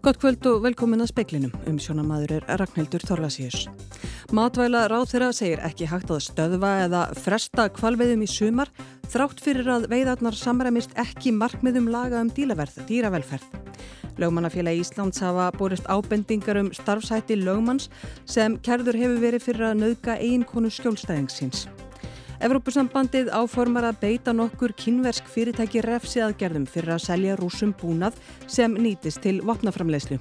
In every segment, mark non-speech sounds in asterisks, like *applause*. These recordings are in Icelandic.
Gott kvöld og velkomin að speklinum. Um sjónamaður er Ragnhildur Þorlasíus. Matvæla ráð þeirra segir ekki hægt að stöðva eða fresta kvalveiðum í sumar þrátt fyrir að veiðarnar samræmist ekki markmiðum laga um dýravelferð. Lögmannafélagi Íslands hafa borist ábendingar um starfsætti lögmanns sem kerður hefur verið fyrir að nauðga eiginkonu skjólstæðingsins. Evrópusambandið áformar að beita nokkur kynversk fyrirtæki refsiðaðgerðum fyrir að selja rúsum búnað sem nýtist til vopnaframlegslu.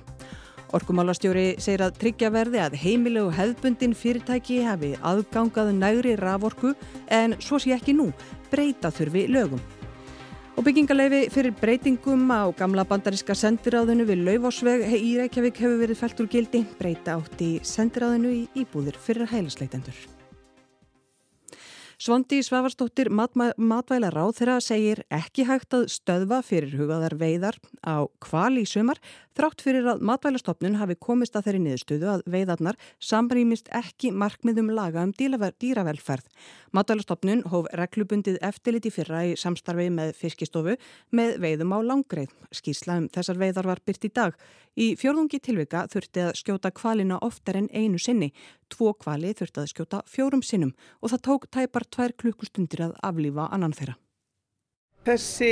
Orkumálastjóri segir að tryggja verði að heimilegu hefðbundin fyrirtæki hafi aðgangað nægri raforku en svo sé ekki nú, breyta þurfi lögum. Og byggingaleifi fyrir breytingum á gamla bandaríska sendiráðinu við Laufásveg í Reykjavík hefur verið fælt úr gildi, breyta átt í sendiráðinu í íbúðir fyrir heilasleitendur. Svondi Svavarsdóttir matvæla ráð þeirra segir ekki hægt að stöðva fyrir hugaðar veiðar á kval í sumar þrátt fyrir að matvælastofnun hafi komist að þeirri niðurstöðu að veiðarnar samrýmist ekki markmiðum laga um dýravelferð. Matvælastofnun hóf reglubundið eftirliti fyrra í samstarfi með fiskistofu með veiðum á langreið. Skýrslaðum þessar veiðar var byrt í dag. Í fjórðungi tilvika þurfti að skjóta kvalina oftar en einu sinni. Tvo kvali þurfti að skjóta fjórum sinnum og það tók tæpar tvær klukkustundir að aflífa annan þeirra. Þessi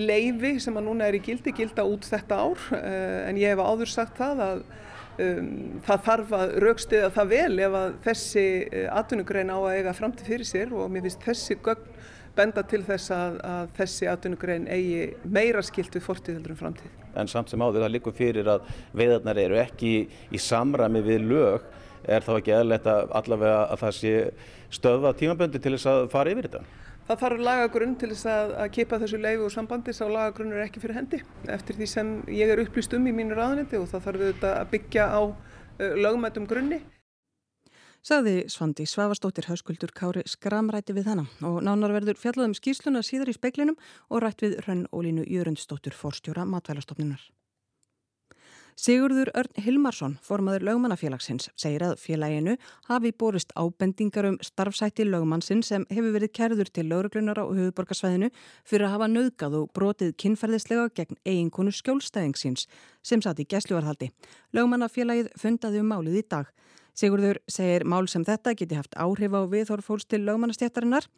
leifi sem að núna er í gildi gilda út þetta ár eh, en ég hef áður sagt það að um, það þarf að raukstiða það vel ef að þessi eh, atvinnugrein á að eiga framtíð fyrir sér og mér finnst þessi gögn benda til þess að, að þessi atvinnugrein eigi meira skilt við fortíðeldur um framtíð. En samt sem áður það líkur fyrir að veiðarnar eru ekki í samræmi við lög er þá ekki eðlert að allavega að það sé stöða tímaböndi til þess að fara yfir þetta? Það þarf lagagrunn til þess að, að kipa þessu leifu og sambandi sá lagagrunn er ekki fyrir hendi eftir því sem ég er upplýst um í mínu ráðanetti og það þarf auðvitað að byggja á uh, lögumætum grunni. Saði Svandi Svavastóttir Hauskuldur Kári skramræti við hana og nánar verður fjallaðum skýrsluna síðar í speiklinum og rætt við Rönn Ólínu Jörundstóttur forstjóra matvælastofnunar. Sigurður Örn Hilmarsson, formaður lögmannafélagsins, segir að félaginu hafi borist ábendingar um starfsætti lögmannsinn sem hefur verið kærður til lögreglunar á höfuborgarsvæðinu fyrir að hafa nauðgað og brotið kynferðislega gegn eiginkonu skjólstæðingsins sem satt í gæsluvarhaldi. Lögmannafélagið fundaði um málið í dag. Sigurður segir mál sem þetta geti haft áhrif á viðhorfólks til lögmannastjættarinnar,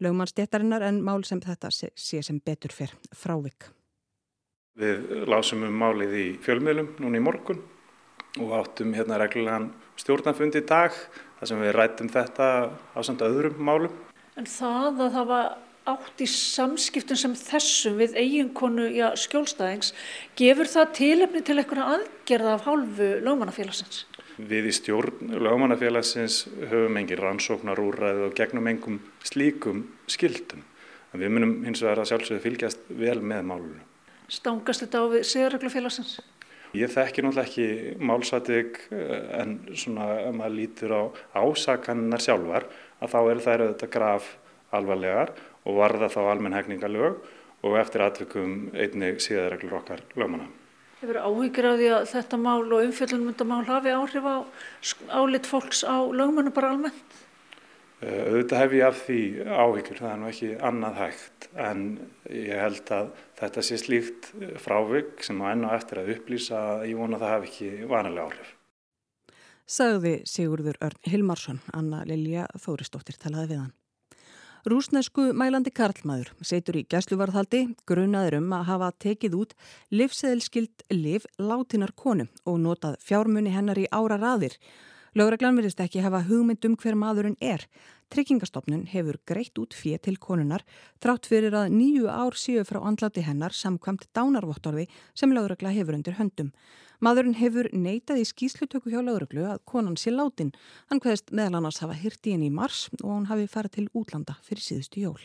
lögmannastjættarinnar en mál sem þetta sé sem betur fyrr frávik. Við lásum um málið í fjölmiðlum núna í morgun og áttum hérna reglulegan stjórnarfund í dag þar sem við rættum þetta á samt öðrum málum. En það að það var átt í samskiptum sem þessum við eiginkonu já, skjólstæðings, gefur það tilefni til einhverja aðgerða af hálfu lögmannafélagsins? Við í stjórn lögmannafélagsins höfum engin rannsóknarúræði og gegnum engum slíkum skildum. En við munum hins vegar að sjálfsögðu fylgjast vel með málunum. Stangast þetta á við sigurreglufélagsins? Ég þekki náttúrulega ekki málsættig eh, en svona ef maður lítur á ásakannar sjálfar að þá eru þær auðvitað graf alvarlegar og varða þá almenn hegningalög og eftir aðtökum einnig síðarreglur okkar lögmanna. Hefur áhyggjur af því að þetta mál og umfjöldunmundamál hafi áhrif á álit fólks á lögmannu bara almennt? Eh, auðvitað hef ég af því áhyggjur, það er nú ekki annað hægt en ég held að þetta sé slíkt frávik sem á enn og eftir að upplýsa að ég vona að það hef ekki vanalega áhrif. Sagði Sigurður Örn Hilmarsson, Anna Lilja Þóristóttir talaði við hann. Rúsnesku mælandi Karlmaður setur í gæsluvarðhaldi grunaður um að hafa tekið út livseðilskild liv látinar konu og notað fjármunni hennar í ára raðir Lögreglan verðist ekki hafa hugmynd um hver maðurinn er. Tryggingastofnun hefur greitt út fér til konunar þrátt fyrir að nýju ár síu frá andlati hennar samkvæmt dánarvottorði sem lögregla hefur undir höndum. Maðurinn hefur neitað í skýslutöku hjá lögreglu að konan sé látin. Hann hvaðist meðal annars hafa hyrti henni í mars og hann hafi farið til útlanda fyrir síðustu jól.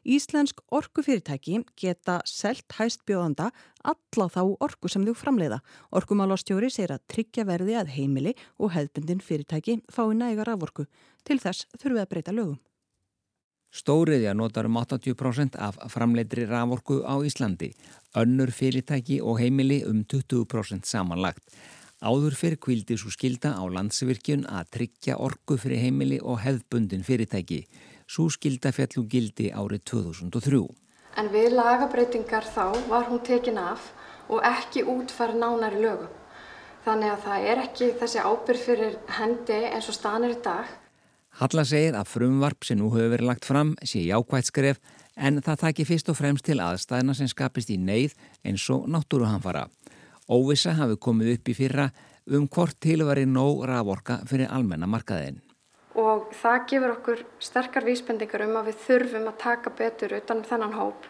Íslensk orkufyrirtæki geta selt hæst bjóðanda alla þá orku sem þau framleiða. Orkumálastjóri segir að tryggja verði að heimili og hefðbundin fyrirtæki fái nægar aforku. Til þess þurfum við að breyta lögum. Stóriðja notar um 80% af framleitri raforku á Íslandi. Önnur fyrirtæki og heimili um 20% samanlagt. Áður fyrir kvildi svo skilda á landsvirkjun að tryggja orku fyrir heimili og hefðbundin fyrirtæki. Svo skilda fjallu gildi árið 2003. En við lagabreitingar þá var hún tekin af og ekki útfæra nánari lögum. Þannig að það er ekki þessi ábyrg fyrir hendi eins og stanir í dag. Halla segir að frumvarp sem nú hefur verið lagt fram sé jákvægt skref en það taki fyrst og fremst til aðstæðina sem skapist í neyð eins og náttúruhanfara. Óvisa hafi komið upp í fyrra um hvort tilværi nóg raforka fyrir almenna markaðin. Og það gefur okkur sterkar vísbendingar um að við þurfum að taka betur utan um þennan hóp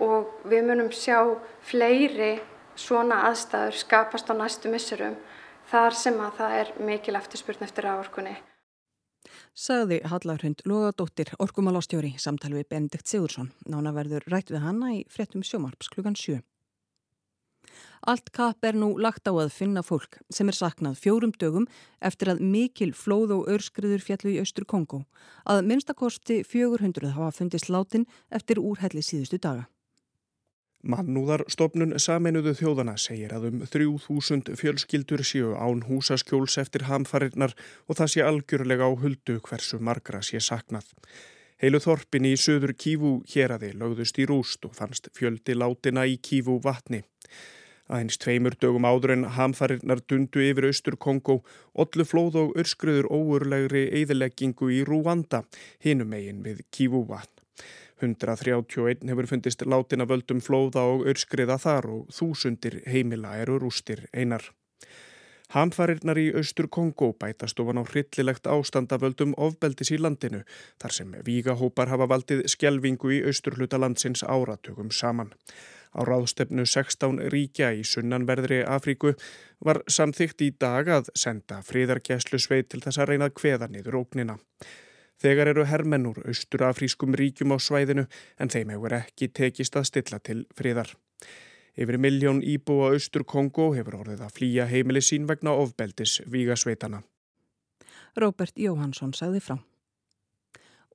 og við munum sjá fleiri svona aðstæður skapast á næstu missurum þar sem að það er mikil eftirspurn eftir áorkunni. Sagði Hallarhund Lóðadóttir, orkumálástjóri, samtal við Benedikt Sigursson. Nána verður rætt við hanna í fréttum sjómarps klukkan 7. Allt kapp er nú lagt á að finna fólk sem er saknað fjórum dögum eftir að mikil flóð og örskriður fjallu í austur Kongo. Að minnstakosti 400 hafa fundist látin eftir úrhelli síðustu daga. Mannúðarstofnun Saminuðu þjóðana segir að um 3000 fjölskyldur séu án húsaskjóls eftir hamfarinnar og það sé algjörlega á huldu hversu margra sé saknað. Heilu þorpin í söður Kífú hér aði lögðust í rúst og fannst fjöldi látina í Kífú vatni. Aðeins tveimur dögum áður en hamfarinnar dundu yfir austur Kongo, ollu flóð og örskruður óurlegri eðileggingu í Rúanda, hinum eigin við Kífú vatn. 131 hefur fundist látina völdum flóða og örskriða þar og þúsundir heimila eru rústir einar. Hamfarirnar í austur Kongo bætast ofan á hryllilegt ástandavöldum ofbeldis í landinu þar sem vígahópar hafa valdið skjelvingu í austurhluta landsins áratugum saman. Á ráðstefnu 16 ríkja í sunnanverðri Afríku var samþygt í dag að senda fríðargeslu sveit til þess að reyna að kveða niður ógnina. Þegar eru hermennur austur afrískum ríkjum á svæðinu en þeim hefur ekki tekist að stilla til friðar. Yfir miljón íbúa austur Kongo hefur orðið að flýja heimili sín vegna ofbeldis Vígasveitana. Róbert Jóhansson sagði frá.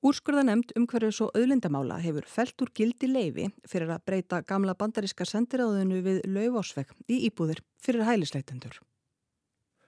Úrskurða nefnd um hverju svo auðlindamála hefur felt úr gildi leifi fyrir að breyta gamla bandaríska sendiráðinu við laufásvegg í íbúðir fyrir hælisleitendur.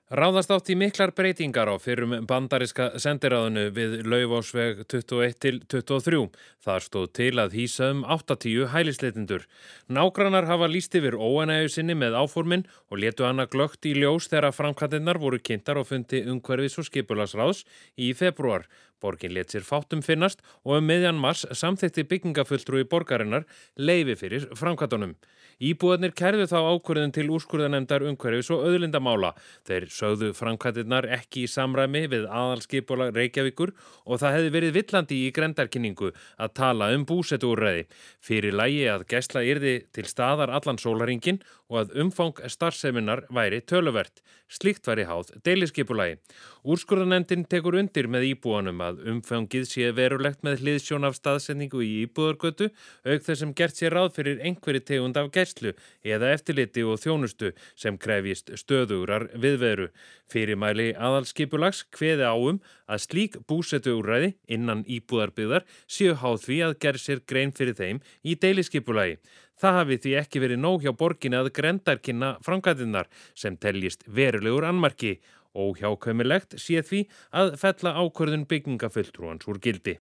Ráðast átt í miklar breytingar á fyrrum bandariska sendiráðinu við laufásveg 21 til 23. Það stóð til að hýsa um 8-10 hælisleitindur. Nágrannar hafa líst yfir óanægu sinni með áformin og letu hana glögt í ljós þegar framkvæmdinnar voru kynntar og fundi umhverfis og skipularsráðs í februar. Borgin let sér fátum finnast og um meðjan mars samþekti byggingafulltrúi borgarinnar leifi fyrir framkvæmdunum. Íbúðanir kerðu þá ákvörðin til úrskurðanemndar umhverfis og öðlindamála. Þeir sögðu framkvæmdirnar ekki í samræmi við aðalskipulag Reykjavíkur og það hefði verið villandi í grendarkynningu að tala um búsetúrræði. Fyrir lægi að gæsla yrði til staðar allan sólaringin og að umfang starfseminar væri töluvert. Slíkt væri háð deiliskeipulagi. Úrskurðanendin tekur undir með íbúanum að umfangið sé verulegt með hliðsjón af staðsendingu í íbúðargötu auk þess sem gert sér ráð fyrir einhverju tegund af gæslu eða eftirliti og þjónustu sem krefjist stöðurar viðveru. Fyrirmæli aðalskipulags hveði áum að slík búsetu úrræði innan íbúðarbyðar séu háð því að ger sér grein fyrir þeim í deiliskeipulagi. Það hafi því ekki verið nóg hjá borginni að grendarkynna framkvæðinnar sem teljist verulegur anmarki og hjákaumilegt sé því að fella ákvörðun byggingafulltrúans úr gildi.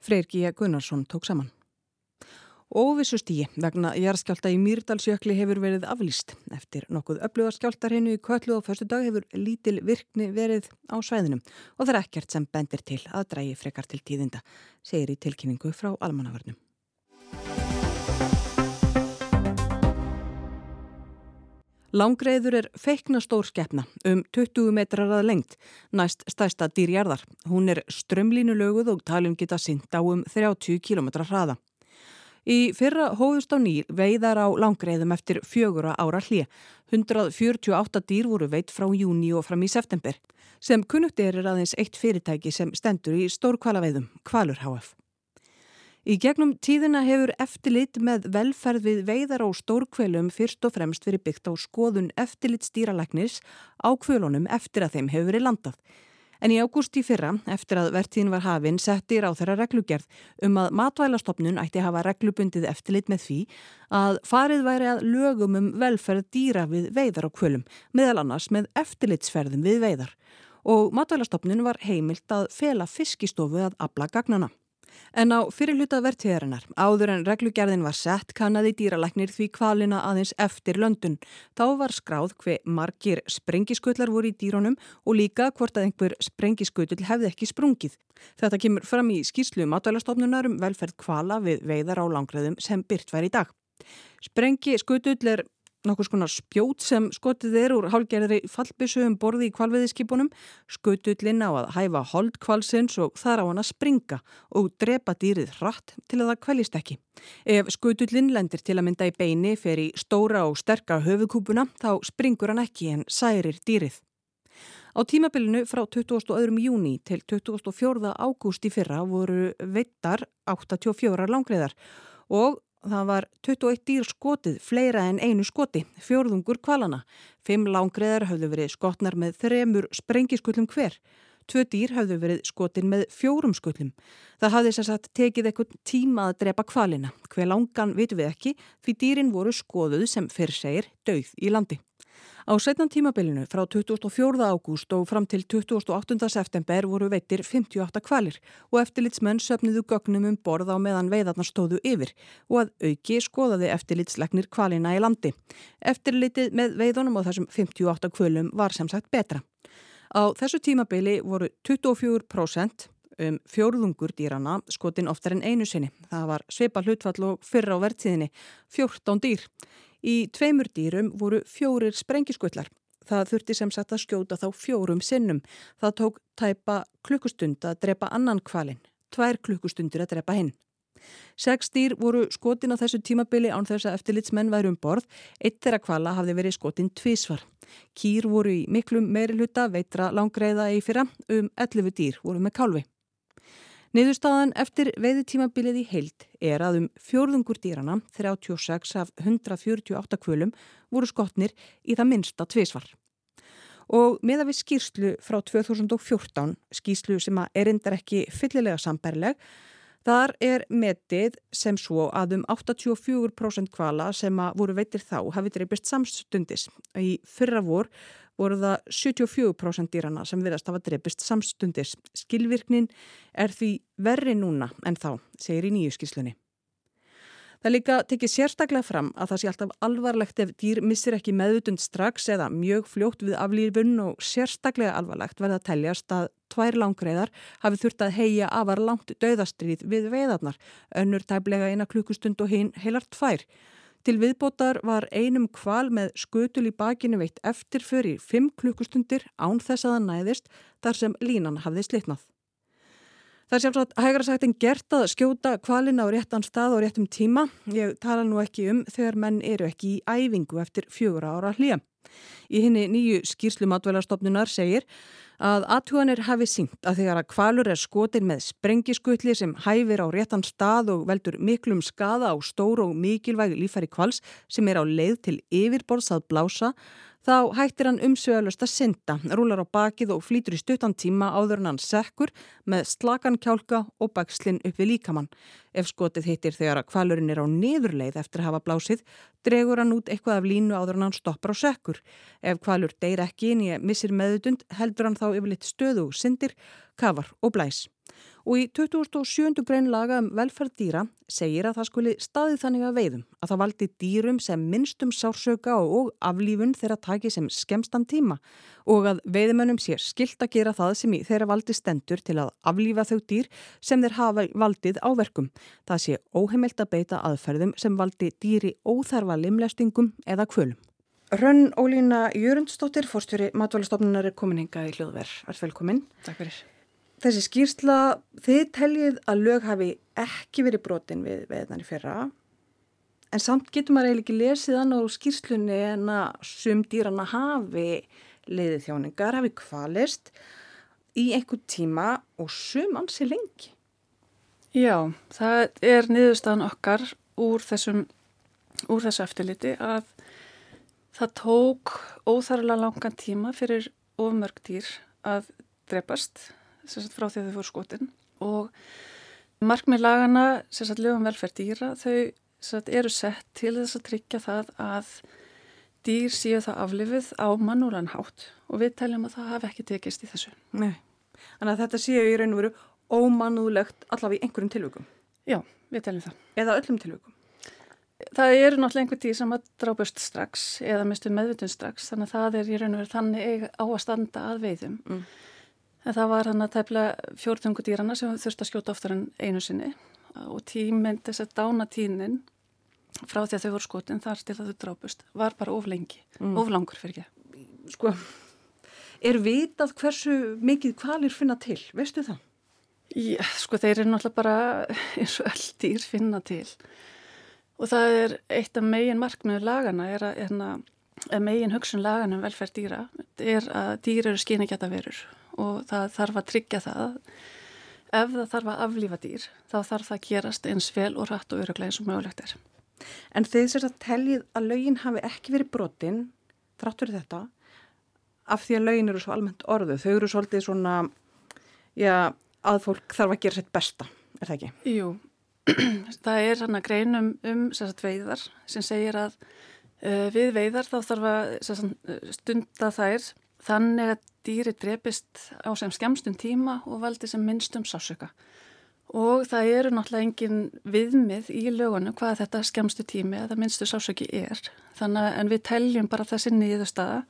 Freyr G. Gunnarsson tók saman. Óvissustígi vegna jarðskjálta í Mýrdalsjökli hefur verið aflýst. Eftir nokkuð öflugarskjáltar hennu í köllu og förstu dag hefur lítil virkni verið á svæðinum og það er ekkert sem bendir til að drægi frekar til tíðinda, segir í tilkynningu frá almannavörnum. Langreiður er feikna stór skeppna um 20 metrar að lengt, næst stærsta dýrjarðar. Hún er strömlínulöguð og talum geta synd á um 30 km hraða. Í fyrra hóðust á nýr veiðar á langreiðum eftir fjögura ára hlið. 148 dýr voru veit frá júni og fram í september. Sem kunnugt er aðeins eitt fyrirtæki sem stendur í stórkvalaveiðum, Kvalur HF. Í gegnum tíðina hefur eftirlit með velferð við veiðar á stórkvelum fyrst og fremst verið byggt á skoðun eftirlit stýralæknis á kvölunum eftir að þeim hefur verið landað. En í ágúst í fyrra, eftir að vertíðin var hafinn, settir á þeirra reglugerð um að matvælastofnun ætti hafa reglubundið eftirlit með því að farið væri að lögum um velferð dýra við veiðar á kvölum, meðal annars með eftirlitsferðum við veiðar. Og matvælastofnun var heimilt að fela fiskistofu að abla gagnana. En á fyrirluta verðtíðarinnar, áður en reglugerðin var sett, kannaði dýralæknir því kvalina aðeins eftir löndun. Þá var skráð hver margir sprengiskutlar voru í dýrónum og líka hvort að einhver sprengiskutul hefði ekki sprungið. Þetta kemur fram í skýrslu matvælarstofnunar um velferð kvala við veiðar á langreðum sem byrt var í dag. Sprengiskutul er nokkur skonar spjót sem skotið er úr hálgerðri fallbissu um borði í kvalveðiskipunum, skutullin á að hæfa hold kvalsins og þar á hann að springa og drepa dýrið hratt til að það kvæljist ekki. Ef skutullin lendir til að mynda í beini í stóra og sterka höfukúpuna þá springur hann ekki en særir dýrið. Á tímabilinu frá 22. júni til 24. ágúst í fyrra voru veittar 84 langriðar og Það var 21 dýr skotið, fleira en einu skoti, fjörðungur kvalana. Fimm langreðar hafðu verið skotnar með þremur sprengiskullum hver. Tvö dýr hafðu verið skotin með fjórum skullum. Það hafði sér satt tekið eitthvað tíma að drepa kvalina. Hver langan vitum við ekki, því dýrin voru skoðuð sem fyrr segir döið í landi. Á setnan tímabilinu frá 24. ágúst og fram til 28. september voru veitir 58 kvalir og eftirlitsmenn söfniðu gögnum um borð á meðan veiðarnar stóðu yfir og að auki skoðaði eftirlitslegnir kvalina í landi. Eftirlitið með veiðunum á þessum 58 kvölum var sem sagt betra. Á þessu tímabili voru 24% um fjórðungur dýrana skotin oftar en einu sinni. Það var sveipa hlutfall og fyrra á verðtíðinni 14 dýr. Í tveimur dýrum voru fjórir sprengiskvöllar. Það þurfti sem sagt að skjóta þá fjórum sinnum. Það tók tæpa klukkustund að drepa annan kvalin. Tvær klukkustundir að drepa hinn. Seks dýr voru skotin á þessu tímabili án þess að eftirlitsmenn væri um borð. Eitt þeirra kvala hafði verið skotin tvísvar. Kýr voru í miklum meiri hluta, veitra langreiða í fyrra, um 11 dýr voru með kálfi. Niðurstaðan eftir veiðitímabilið í heild er að um fjórðungur dýrana, 36 af 148 kvölum, voru skotnir í það minsta tvísvar. Og með að við skýrslu frá 2014, skýrslu sem að erindar ekki fyllilega sambærleg, þar er metið sem svo að um 84% kvala sem að voru veitir þá hafi dreipist samstundis. Í fyrra vor voru það 74% dýrana sem viðast hafa drefist samstundis. Skilvirknin er því verri núna en þá, segir í nýju skíslunni. Það líka tekið sérstaklega fram að það sé alltaf alvarlegt ef dýr missir ekki meðutund strax eða mjög fljótt við aflýfun og sérstaklega alvarlegt verða að teljast að tvær langreiðar hafi þurft að heia afar langt döðastrýð við veiðarnar, önnur tæblega eina klukkustund og hinn heilar tvær. Til viðbótar var einum kval með skutul í bakinu veitt eftir fyrir 5 klukkustundir án þess að það næðist þar sem línan hafði slitnað. Það er sjálfsagt hægra sagt en gert að skjóta kvalina á réttan stað og réttum tíma. Ég tala nú ekki um þegar menn eru ekki í æfingu eftir fjögur ára hlýja. Í henni nýju skýrslu matvælarstofnunar segir að aðtúanir hafi sínt að þegar að kvalur er skotin með sprengiskutli sem hæfir á réttan stað og veldur miklum skada á stór og mikilvæg lífæri kvals sem er á leið til yfirborðs að blása Þá hættir hann umsvegalust að synda, rúlar á bakið og flýtur í stuttan tíma áður en hann sekkur með slakan kjálka og bakslinn upp við líkamann. Ef skotið hittir þegar að kvalurinn er á niðurleið eftir að hafa blásið, dregur hann út eitthvað af línu áður en hann stoppar og sekkur. Ef kvalur deyr ekki inn í að missir meðutund, heldur hann þá yfirleitt stöðu og syndir, kafar og blæs og í 2007. grein laga um velferð dýra segir að það skuli staðið þannig að veiðum að það valdi dýrum sem minnstum sársöka og aflífun þeirra taki sem skemstan tíma og að veiðmönnum sér skilt að gera það sem í þeirra valdi stendur til að aflífa þau dýr sem þeir hafa valdið áverkum. Það sé óheimilt að beita aðferðum sem valdi dýri óþarfa limlestingum eða kvölum. Rönn Ólína Jörundsdóttir, fórstjóri matvælastofnunar er komin hinga í hljóðverð. Allt velkomin. Takk fyrir þessi skýrsla, þið teljið að lög hafi ekki verið brotin við veðan í fyrra en samt getur maður eiginlega ekki lesið annað úr skýrslunni en að sum dýrana hafi leiðið þjóningar, hafi kvalist í einhver tíma og sum ansi lengi. Já, það er niðurstaðan okkar úr þessum úr þessu eftirliti að það tók óþarlega langan tíma fyrir ofmörg dýr að drepast frá því að þau fóru skotin og markmið lagana, lögum velferð dýra, þau sagt, eru sett til þess að tryggja það að dýr séu það aflifið á mannúlan hátt og við teljum að það hafi ekki tekist í þessu. Nei, þannig að þetta séu í raun og veru ómanúlegt allavega í einhverjum tilvökum? Já, við teljum það. Eða öllum tilvökum? Það eru náttúrulega einhver dýr sem að drápust strax eða mistu meðvutun strax þannig að það er í raun og verið þannig á að standa að veiðum. Mm. En það var hann að tefla fjórtungu dýrana sem þurfti að skjóta oftar en einu sinni og tíminn, þess að dána tínin frá því að þau voru skotin þar til að þau drápust var bara of lengi, mm. of langur fyrir ekki. Sko, er vitað hversu mikið kvalir finna til, veistu það? Já, sko þeir eru náttúrulega bara *laughs* eins og öll dýr finna til og það er eitt af megin markmiður lagana er að, er að megin hugsun lagana um velferð dýra er að dýr eru skyningjata verur og það þarf að tryggja það ef það þarf að aflífa dýr þá þarf það að gerast eins vel og rætt og öruglega eins og mögulegt er. En þeir sér að teljið að lögin hafi ekki verið brotinn þráttur þetta af því að lögin eru svo almennt orðu. Þau eru svolítið svona já, að fólk þarf að gera sitt besta, er það ekki? Jú, *clears throat* það er hann að greinum um sagt, veiðar sem segir að uh, við veiðar þá þarf að sagt, stunda þær þannig að dýri drepist á sem skemstum tíma og valdi sem minnstum sásöka. Og það eru náttúrulega engin viðmið í lögunum hvað þetta skemstu tími eða minnstu sásöki er. Þannig að við teljum bara þessi nýðustada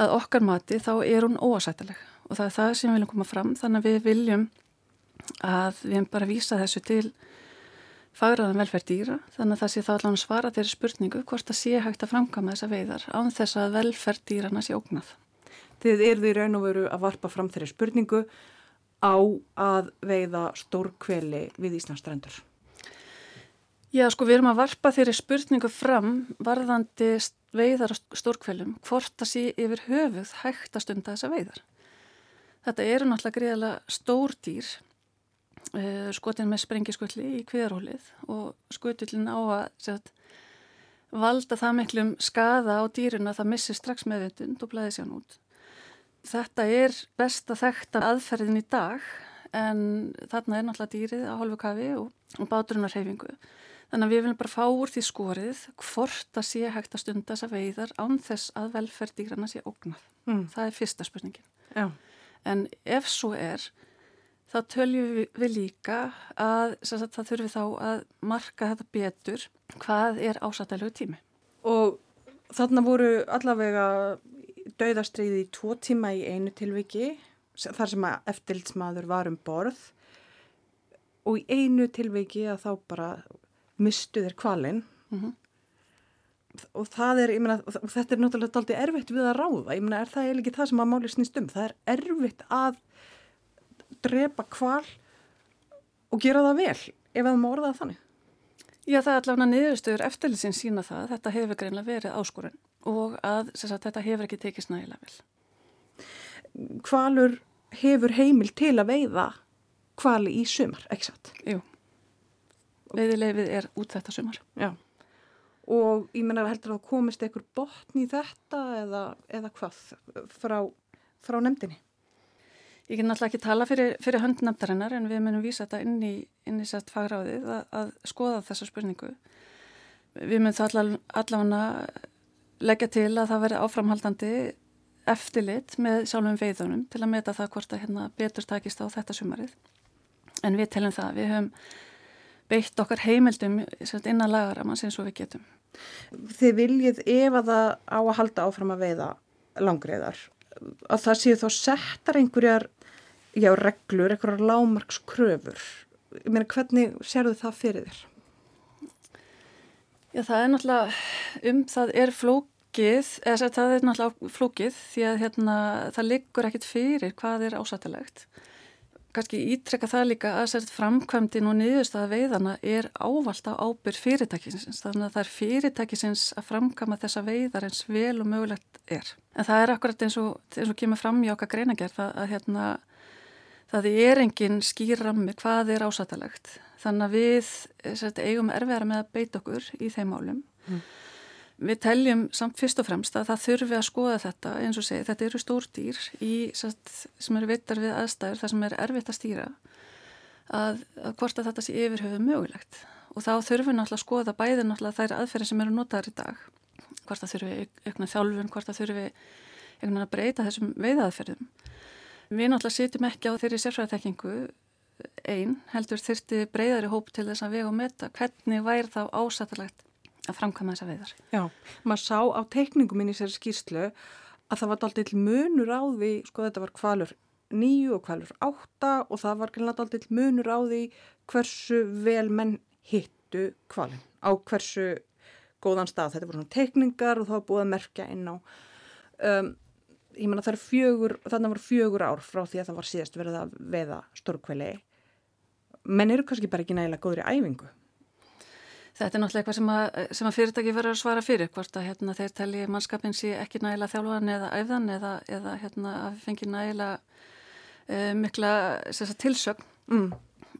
að okkar mati þá er hún óasættileg og það er það sem við viljum koma fram þannig að við viljum að við hefum bara vísa þessu til fagraðan velferð dýra þannig að það sé þá allan svara þeirri spurningu hvort það sé hægt að framkama þessa veiðar án þess að velferð dýrana sé ógnað. Þið eru því raun og veru að varpa fram þeirri spurningu á að veiða stórkveli við Íslandstrendur. Já, sko við erum að varpa þeirri spurningu fram varðandi veiðar stórkvelum hvort það sé yfir höfuð hægt að stunda þessa veiðar. Þetta eru náttúrulega greiðilega stór dýr Eh, skotin með sprengiskvöldi í kviðarhólið og skvöldulinn á að set, valda það miklum skada á dýruna að það missi strax meðvindund og blæði sér nút. Þetta er best að þekta aðferðin í dag en þarna er náttúrulega dýrið á hálfu kafi og, og báturunarhefingu. Þannig að við viljum bara fá úr því skorið hvort að sé hægt að stunda þessa veiðar án þess að velferð dýrana sé ógnað. Mm. Það er fyrsta spurningin. Já. En ef svo er þá töljum við líka að sagt, það þurfi þá að marka þetta betur hvað er ásættilegu tími. Og þarna voru allavega dauðastriði í tvo tíma í einu tilviki þar sem að eftirlitsmaður var um borð og í einu tilviki að þá bara mistu þér kvalinn mm -hmm. og það er, ég meina, þetta er náttúrulega aldrei erfitt við að ráða, ég meina, er það eiginlega það sem að máli snýst um, það er erfitt að drepa kval og gera það vel ef það má orða það þannig? Já, það er allavega niðurstöður eftirlýsins sína það. Þetta hefur greinlega verið áskorun og að sagt, þetta hefur ekki tekist nægilega vel. Kvalur hefur heimil til að veiða kvali í sumar, ekki satt? Jú, veiðilegfið er út þetta sumar. Já, og ég menna heldur að komist einhver botn í þetta eða, eða hvað frá, frá nefndinni? Ég get náttúrulega ekki tala fyrir, fyrir höndnaftarinnar en við munum vísa þetta inn í, inn í sett fagráðið að, að skoða þessa spurningu. Við munum þá allavega leggja til að það veri áframhaldandi eftirlit með sjálfum veiðunum til að meta það hvort að hérna betur takist á þetta sumarið. En við telum það, við höfum beitt okkar heimildum innan lagaramann sem svo við getum. Þið viljið ef að það á að halda áfram að veiða langriðar að það séu þá settar einhverjar já, reglur, einhverjar lámarkskröfur ég meina hvernig sérðu það fyrir þér? Já það er náttúrulega um það er flókið eða það er náttúrulega flókið því að hérna, það liggur ekkit fyrir hvað er ásættilegt kannski ítrekka það líka að sért framkvæmdin og niðurstaða veiðana er ávalt á ábyrg fyrirtækisins þannig að það er fyrirtækisins að framkama þessa veiðar eins vel og mögulegt er. En það er akkurat eins og, eins og kemur fram í okkar greinagerð að, að hérna, það er engin skýrrammi hvað er ásættalegt þannig að við sért, eigum erfiðara með að beita okkur í þeim málum. Mm. Við teljum samt fyrst og fremst að það þurfi að skoða þetta eins og segi þetta eru stór dýr í, satt, sem eru vittar við aðstæður það sem er erfitt að stýra að, að hvort að þetta sé yfirhauðu mögulegt og þá þurfum við náttúrulega að skoða bæði náttúrulega þær aðferðin sem eru notaður í dag hvort það þurfi aukna þjálfun, hvort það þurfi að breyta þessum veiðaðferðum. Við náttúrulega sitjum ekki á þeirri sérfræðatekkingu einn heldur þurfti breyðari hóp til þess að vega og metta hvernig væri þá ásættilegt að framkvæma þessa veiðar. Já, maður sá á teikningum inn í sér skýrslu að það var alltaf munur á því, sko þetta var kvalur nýju og kvalur átta og það var alltaf munur á því hversu vel menn hittu kvalin á hversu góðan stað. Þetta voru svona teikningar og það var búið að merkja inn á um, ég menna það er fjögur, þannig voru fjögur ár frá því að það var síðast verið að veða stórkvæli menn eru kannski bara ekki nægilega góður í æfingu Þetta er náttúrulega eitthvað sem að, sem að fyrirtæki verður að svara fyrir hvort að hérna, þeir telli mannskapin sé ekki nægilega þjálfan eða æfðan eða, eða hérna, að fengi nægilega uh, mikla sagt, tilsögn mm.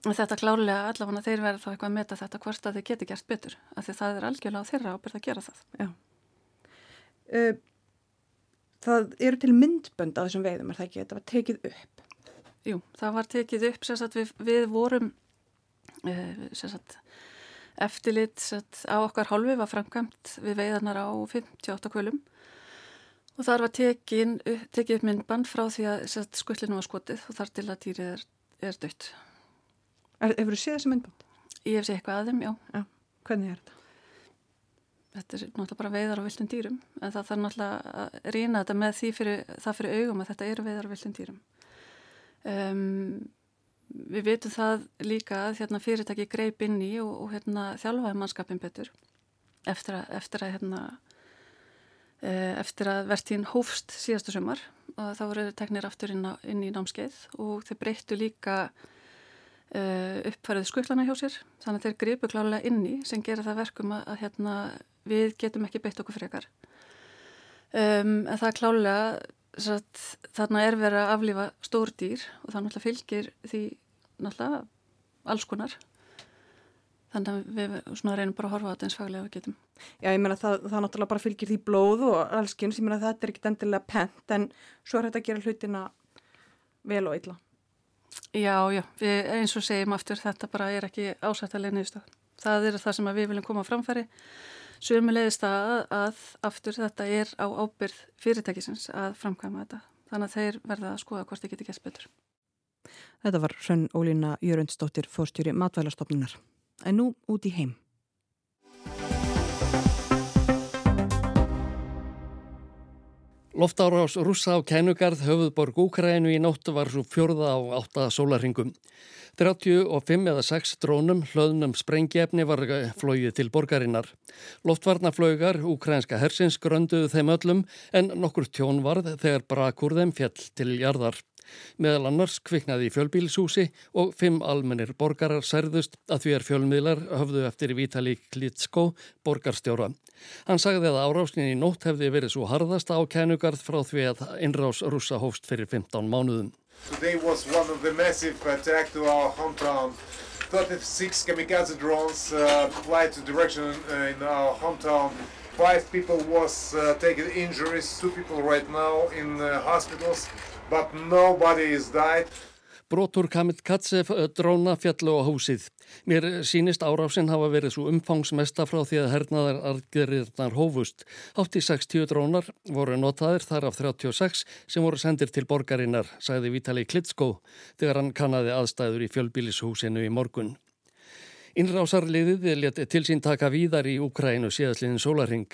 þetta klárlega allavega þeir verður þá eitthvað að meta þetta hvort að þeir geti gert betur af því það er algjörlega á þeirra ábyrð að gera það uh, það eru til myndbönd á þessum veiðum, er það ekki? Þetta var tekið upp. Jú, það var tekið upp, sagt, við, við vorum uh, eftirlit sagt, á okkar hálfi var framkvæmt við veiðarnar á 58 kvölum og þar var tekin, tekið upp myndband frá því að skullinu var skotið og þar til að dýrið er, er dött. Hefur þú séð þessi myndband? Ég hef séð eitthvað að þeim, já. já. Hvernig er þetta? þetta er náttúrulega bara veiðar á viltum dýrum en það þarf náttúrulega að rýna þetta með því fyrir, það fyrir augum að þetta eru veiðar á viltum dýrum um, við veitum það líka að hérna, fyrirtæki greip inn í og, og hérna, þjálfaði mannskapin betur eftir að, eftir að, hérna, e, að verðtíðin hófst síðastu sumar og þá voru teknir aftur inn, á, inn í námskeið og þeir breyttu líka e, uppfærið skuklana hjá sér. Þannig að þeir gripu klálega inn í sem gera það verkum að, að hérna við getum ekki beitt okkur frekar. Um, en það er klálega þarna er verið að aflifa stór dýr og það náttúrulega fylgir því náttúrulega alls konar. Þannig að við svona reynum bara að horfa á þetta eins faglega við getum. Já, ég meina það, það náttúrulega bara fylgir því blóð og allskynns, ég meina þetta er ekkit endilega pent en svo er þetta að gera hlutina vel og illa. Já, já, við eins og segjum aftur þetta bara er ekki ásættalega neðustöð það er það sem við viljum koma framfæri Sumulegist að, að aftur þetta er á ábyrð fyrirtækisins að framkvæma þetta. Þannig að þeir verða að skoða hvort þið getur gæst betur. Þetta var Hrönn Ólína Jörgundsdóttir fórstjóri matvælastofnunar. En nú út í heim. Loftárás rúsa á Kænugarð höfuðborg Úkrænu í nóttu var svo fjörða á átta sólaringum. 35 eða 6 drónum hlöðnum sprengjefni var flóið til borgarinnar. Loftvarnaflögar, ukrænska hersins, grönduðu þeim öllum en nokkur tjón varð þegar brakur þeim fjall til jarðar. Meðal annars kviknaði fjölbílshúsi og fimm almennir borgarar særðust að því er fjölmiðlar höfðu eftir Vitali Klitsko, borgarstjóra. Hann sagði að árásnin í nótt hefði verið svo harðast á kænugarð frá því að innrás rúsa hófst fyrir 15 mánuðum. Today was one of the massive attack to our hometown. 36 kamikaze drones uh, flight to direction uh, in our hometown. Five people was uh, taking injuries, two people right now in uh, hospitals, but nobody is died. Brotur Kamil Katsev eh, dróna fjallu á húsið. Mér sínist árásinn hafa verið svo umfangsmesta frá því að hernaðar argeriðnar hófust. 86 drónar voru notaðir þar af 36 sem voru sendir til borgarinnar, sagði Vitali Klitsko þegar hann kannadi aðstæður í fjölbílishúsinu í morgun. Innrásarliðið let til sín taka víðar í Úkrænu síðastliðin sólaring.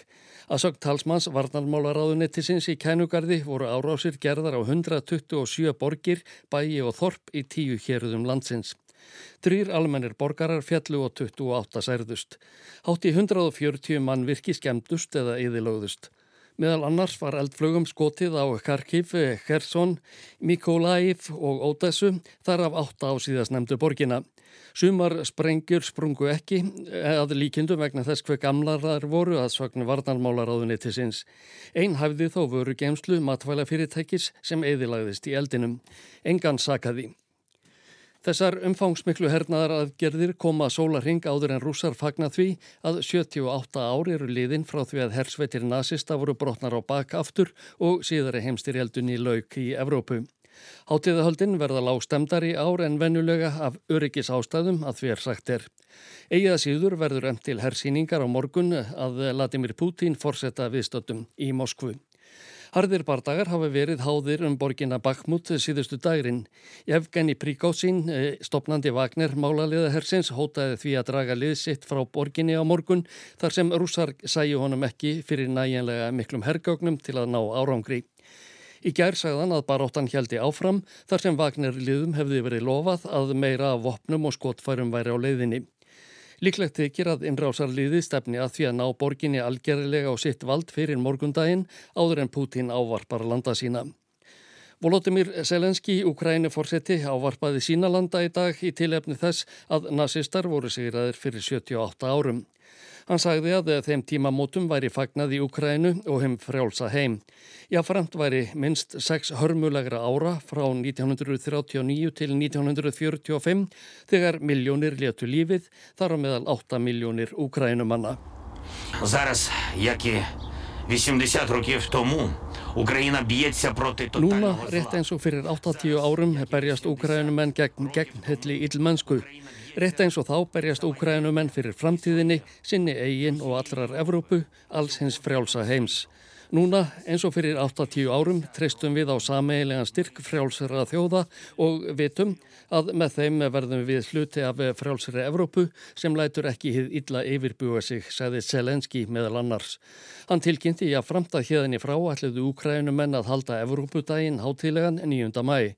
Að sögt talsmanns varnarmálaráðunettisins í kænugarði voru árásir gerðar á 127 borgir, bæi og þorp í tíu hérðum landsins. Drýr almennir borgarar fjallu og 28 særðust. Hátt í 140 mann virki skemdust eða yðilögðust. Meðal annars var eldflögum skotið á Kharkiv, Kherson, Mykolaiv og Odessu þar af átta á síðast nefndu borgina. Sumar sprengjur sprungu ekki að líkindum vegna þess hver gamlar þar voru að svagnu varnarmálaráðunni til sinns. Einn hafði þó voru gemslu matvæla fyrirtækis sem eðilagðist í eldinum. Engan sakaði. Þessar umfangsmiklu hernaðar aðgerðir koma sólarhing áður en rússar fagna því að 78 ár eru liðin frá því að hersveitir nazista voru brotnar á bakaftur og síðari heimstir eldun í lauk í Evrópu. Hátíðahöldin verða lág stemdari ár en vennulega af öryggis ástæðum að því er sagt er. Egið að síður verður emtil hersýningar á morgun að Vladimir Putin forsetta viðstöldum í Moskvu. Harðir bardagar hafa verið háðir um borginna Bakhmut síðustu dagrin. Evgeni Príkósín, eh, stopnandi Vagner málaliðahersins, hótaði því að draga liðsitt frá borginni á morgun þar sem rússar sæju honum ekki fyrir næjanlega miklum hergögnum til að ná árangri. Í gær sagðan að baróttan heldi áfram þar sem Vagner liðum hefði verið lofað að meira af vopnum og skotfærum væri á leiðinni. Líklegt þykir að innrásarliði stefni að því að ná borginni algerðilega á sitt vald fyrir morgundaginn áður en Putin ávarpar landa sína. Volodymyr Selenski, Ukræni-forsetti, ávarpaði sína landa í dag í tilefni þess að nazistar voru sigraðir fyrir 78 árum. Hann sagði að þeim tímamótum væri fagnad í Ukrænu og heim frjálsa heim. Jáframt væri minst sex hörmulegra ára frá 1939 til 1945 þegar miljónir letu lífið þar á meðal 8 miljónir Ukrænumanna. Zaras, jaki, 80 rúkif tómu. Núna, rétt eins og fyrir 80 árum, berjast Ukraínumenn gegn, gegn helli yllmennsku. Rétt eins og þá berjast úkrænumenn fyrir framtíðinni, sinni eigin og allrar Evrópu, alls hins frjálsa heims. Núna, eins og fyrir 8-10 árum, treystum við á sameigilegan styrk frjálsara þjóða og vitum að með þeim verðum við hluti af frjálsara Evrópu sem lætur ekki hið illa yfirbúa sig, sagði Selenski meðal annars. Hann tilkynnti að framtað hérðinni frá ætluðu úkrænumenn að halda Evrópudaginn hátilegan 9. mæ.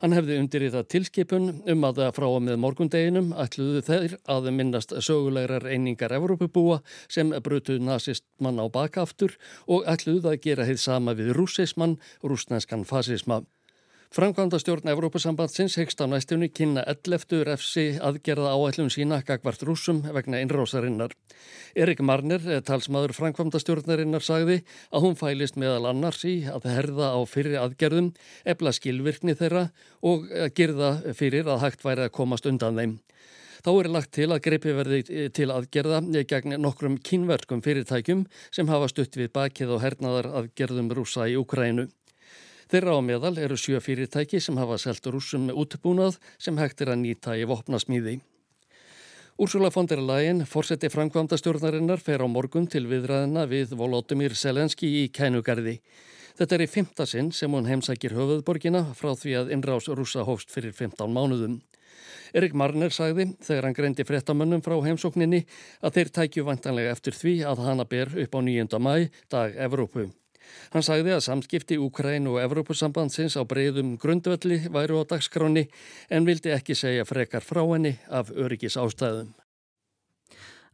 Hann hefði undirritað tilskipun um að frá og með morgundeginum ætluðu þeir að minnast sögulegar einingar Evrópubúa sem brutuð nazistmann á bakaftur og ætluðu að gera heið sama við rússismann, rúsnenskan fasisma. Framkvæmda stjórn Evrópusambandsins hegst á næstunni kynna 11. refsi aðgerða áætlum sína gagvart rúsum vegna innrásarinnar. Erik Marner, talsmaður framkvæmda stjórnarinnar, sagði að hún fælist meðal annars í að herða á fyrir aðgerðum, ebla skilvirkni þeirra og gerða fyrir að hægt væri að komast undan þeim. Þá er lagt til að greipi verði til aðgerða gegn nokkrum kynverkum fyrirtækjum sem hafa stutt við bakið og hernaðar aðgerðum rúsa í Ukrænu. Þeirra á meðal eru sjö fyrirtæki sem hafa selgt rúsum með útbúnað sem hægt er að nýta í vopnasmíði. Úrsula von der Leyen, fórseti framkvæmda stjórnarinnar, fer á morgun til viðræðina við Volodymyr Selenski í Kænugarði. Þetta er í fymta sinn sem hún heimsækir höfuðborgina frá því að innrás rúsa hófst fyrir 15 mánuðum. Erik Marner sagði, þegar hann greindi frettamönnum frá heimsókninni, að þeir tækju vantanlega eftir því að hana ber upp á 9. mæ, dag Evrópu. Hann sagði að samskipti Úkræn og Evrópusambandsins á breyðum grundvelli væru á dagskráni en vildi ekki segja frekar frá henni af öryggis ástæðum.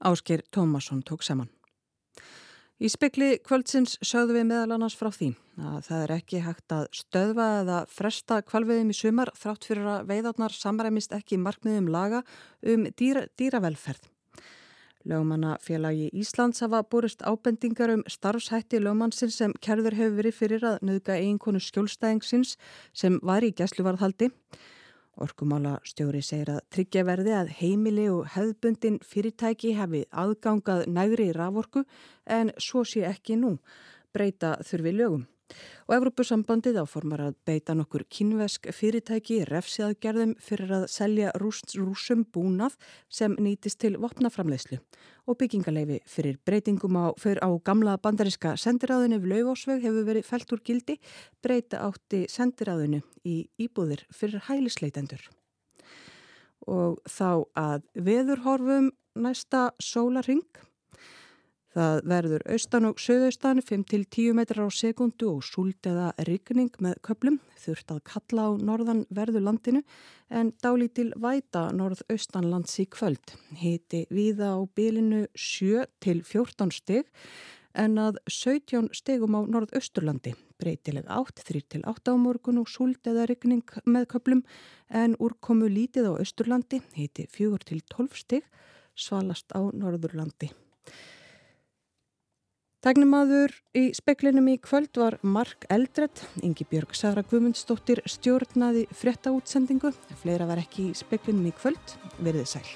Ásker Tómasson tók saman. Í spekli kvöldsins sögðu við meðal annars frá því að það er ekki hægt að stöðva eða fresta kvalviðum í sumar þrátt fyrir að veiðarnar samræmist ekki markmiðum laga um dýra, dýravelferð. Lögmannafélagi Íslands hafa borist ábendingar um starfshætti lögmannsins sem kerður hefur verið fyrir að nöðga eiginkonu skjólstæðingsins sem var í gæsluvarðhaldi. Orkumála stjóri segir að tryggja verði að heimili og hefðbundin fyrirtæki hefði aðgangað nægri raforku en svo sé ekki nú. Breyta þurfi lögum. Og Evrópusambandið áformar að beita nokkur kynvesk fyrirtæki refsiðaðgerðum fyrir að selja rúsum búnað sem nýtist til vopnaframleyslu og byggingaleifi fyrir breytingum á, fyrir á gamla bandariska sendiráðinu við laufásveg hefur verið fælt úr gildi breyta átti sendiráðinu í íbúðir fyrir hælisleitendur. Og þá að veðurhorfum næsta sólaring Það verður austan og söðaustan 5-10 metrar á sekundu og súld eða rigning með köplum. Þurft að kalla á norðan verðu landinu en dálítil væta norðaustanlands í kvöld. Hiti viða á bylinu 7-14 steg en að 17 stegum á norðausturlandi. Breytileg 8-3-8 á morgun og súld eða rigning með köplum en úrkomu lítið á austurlandi. Hiti 4-12 steg svalast á norðurlandi. Tegnumadur í speklinum í kvöld var Mark Eldredd, Ingi Björg Sara Gumundsdóttir stjórnaði frétta útsendingu. Fleira var ekki í speklinum í kvöld, verðið sæl.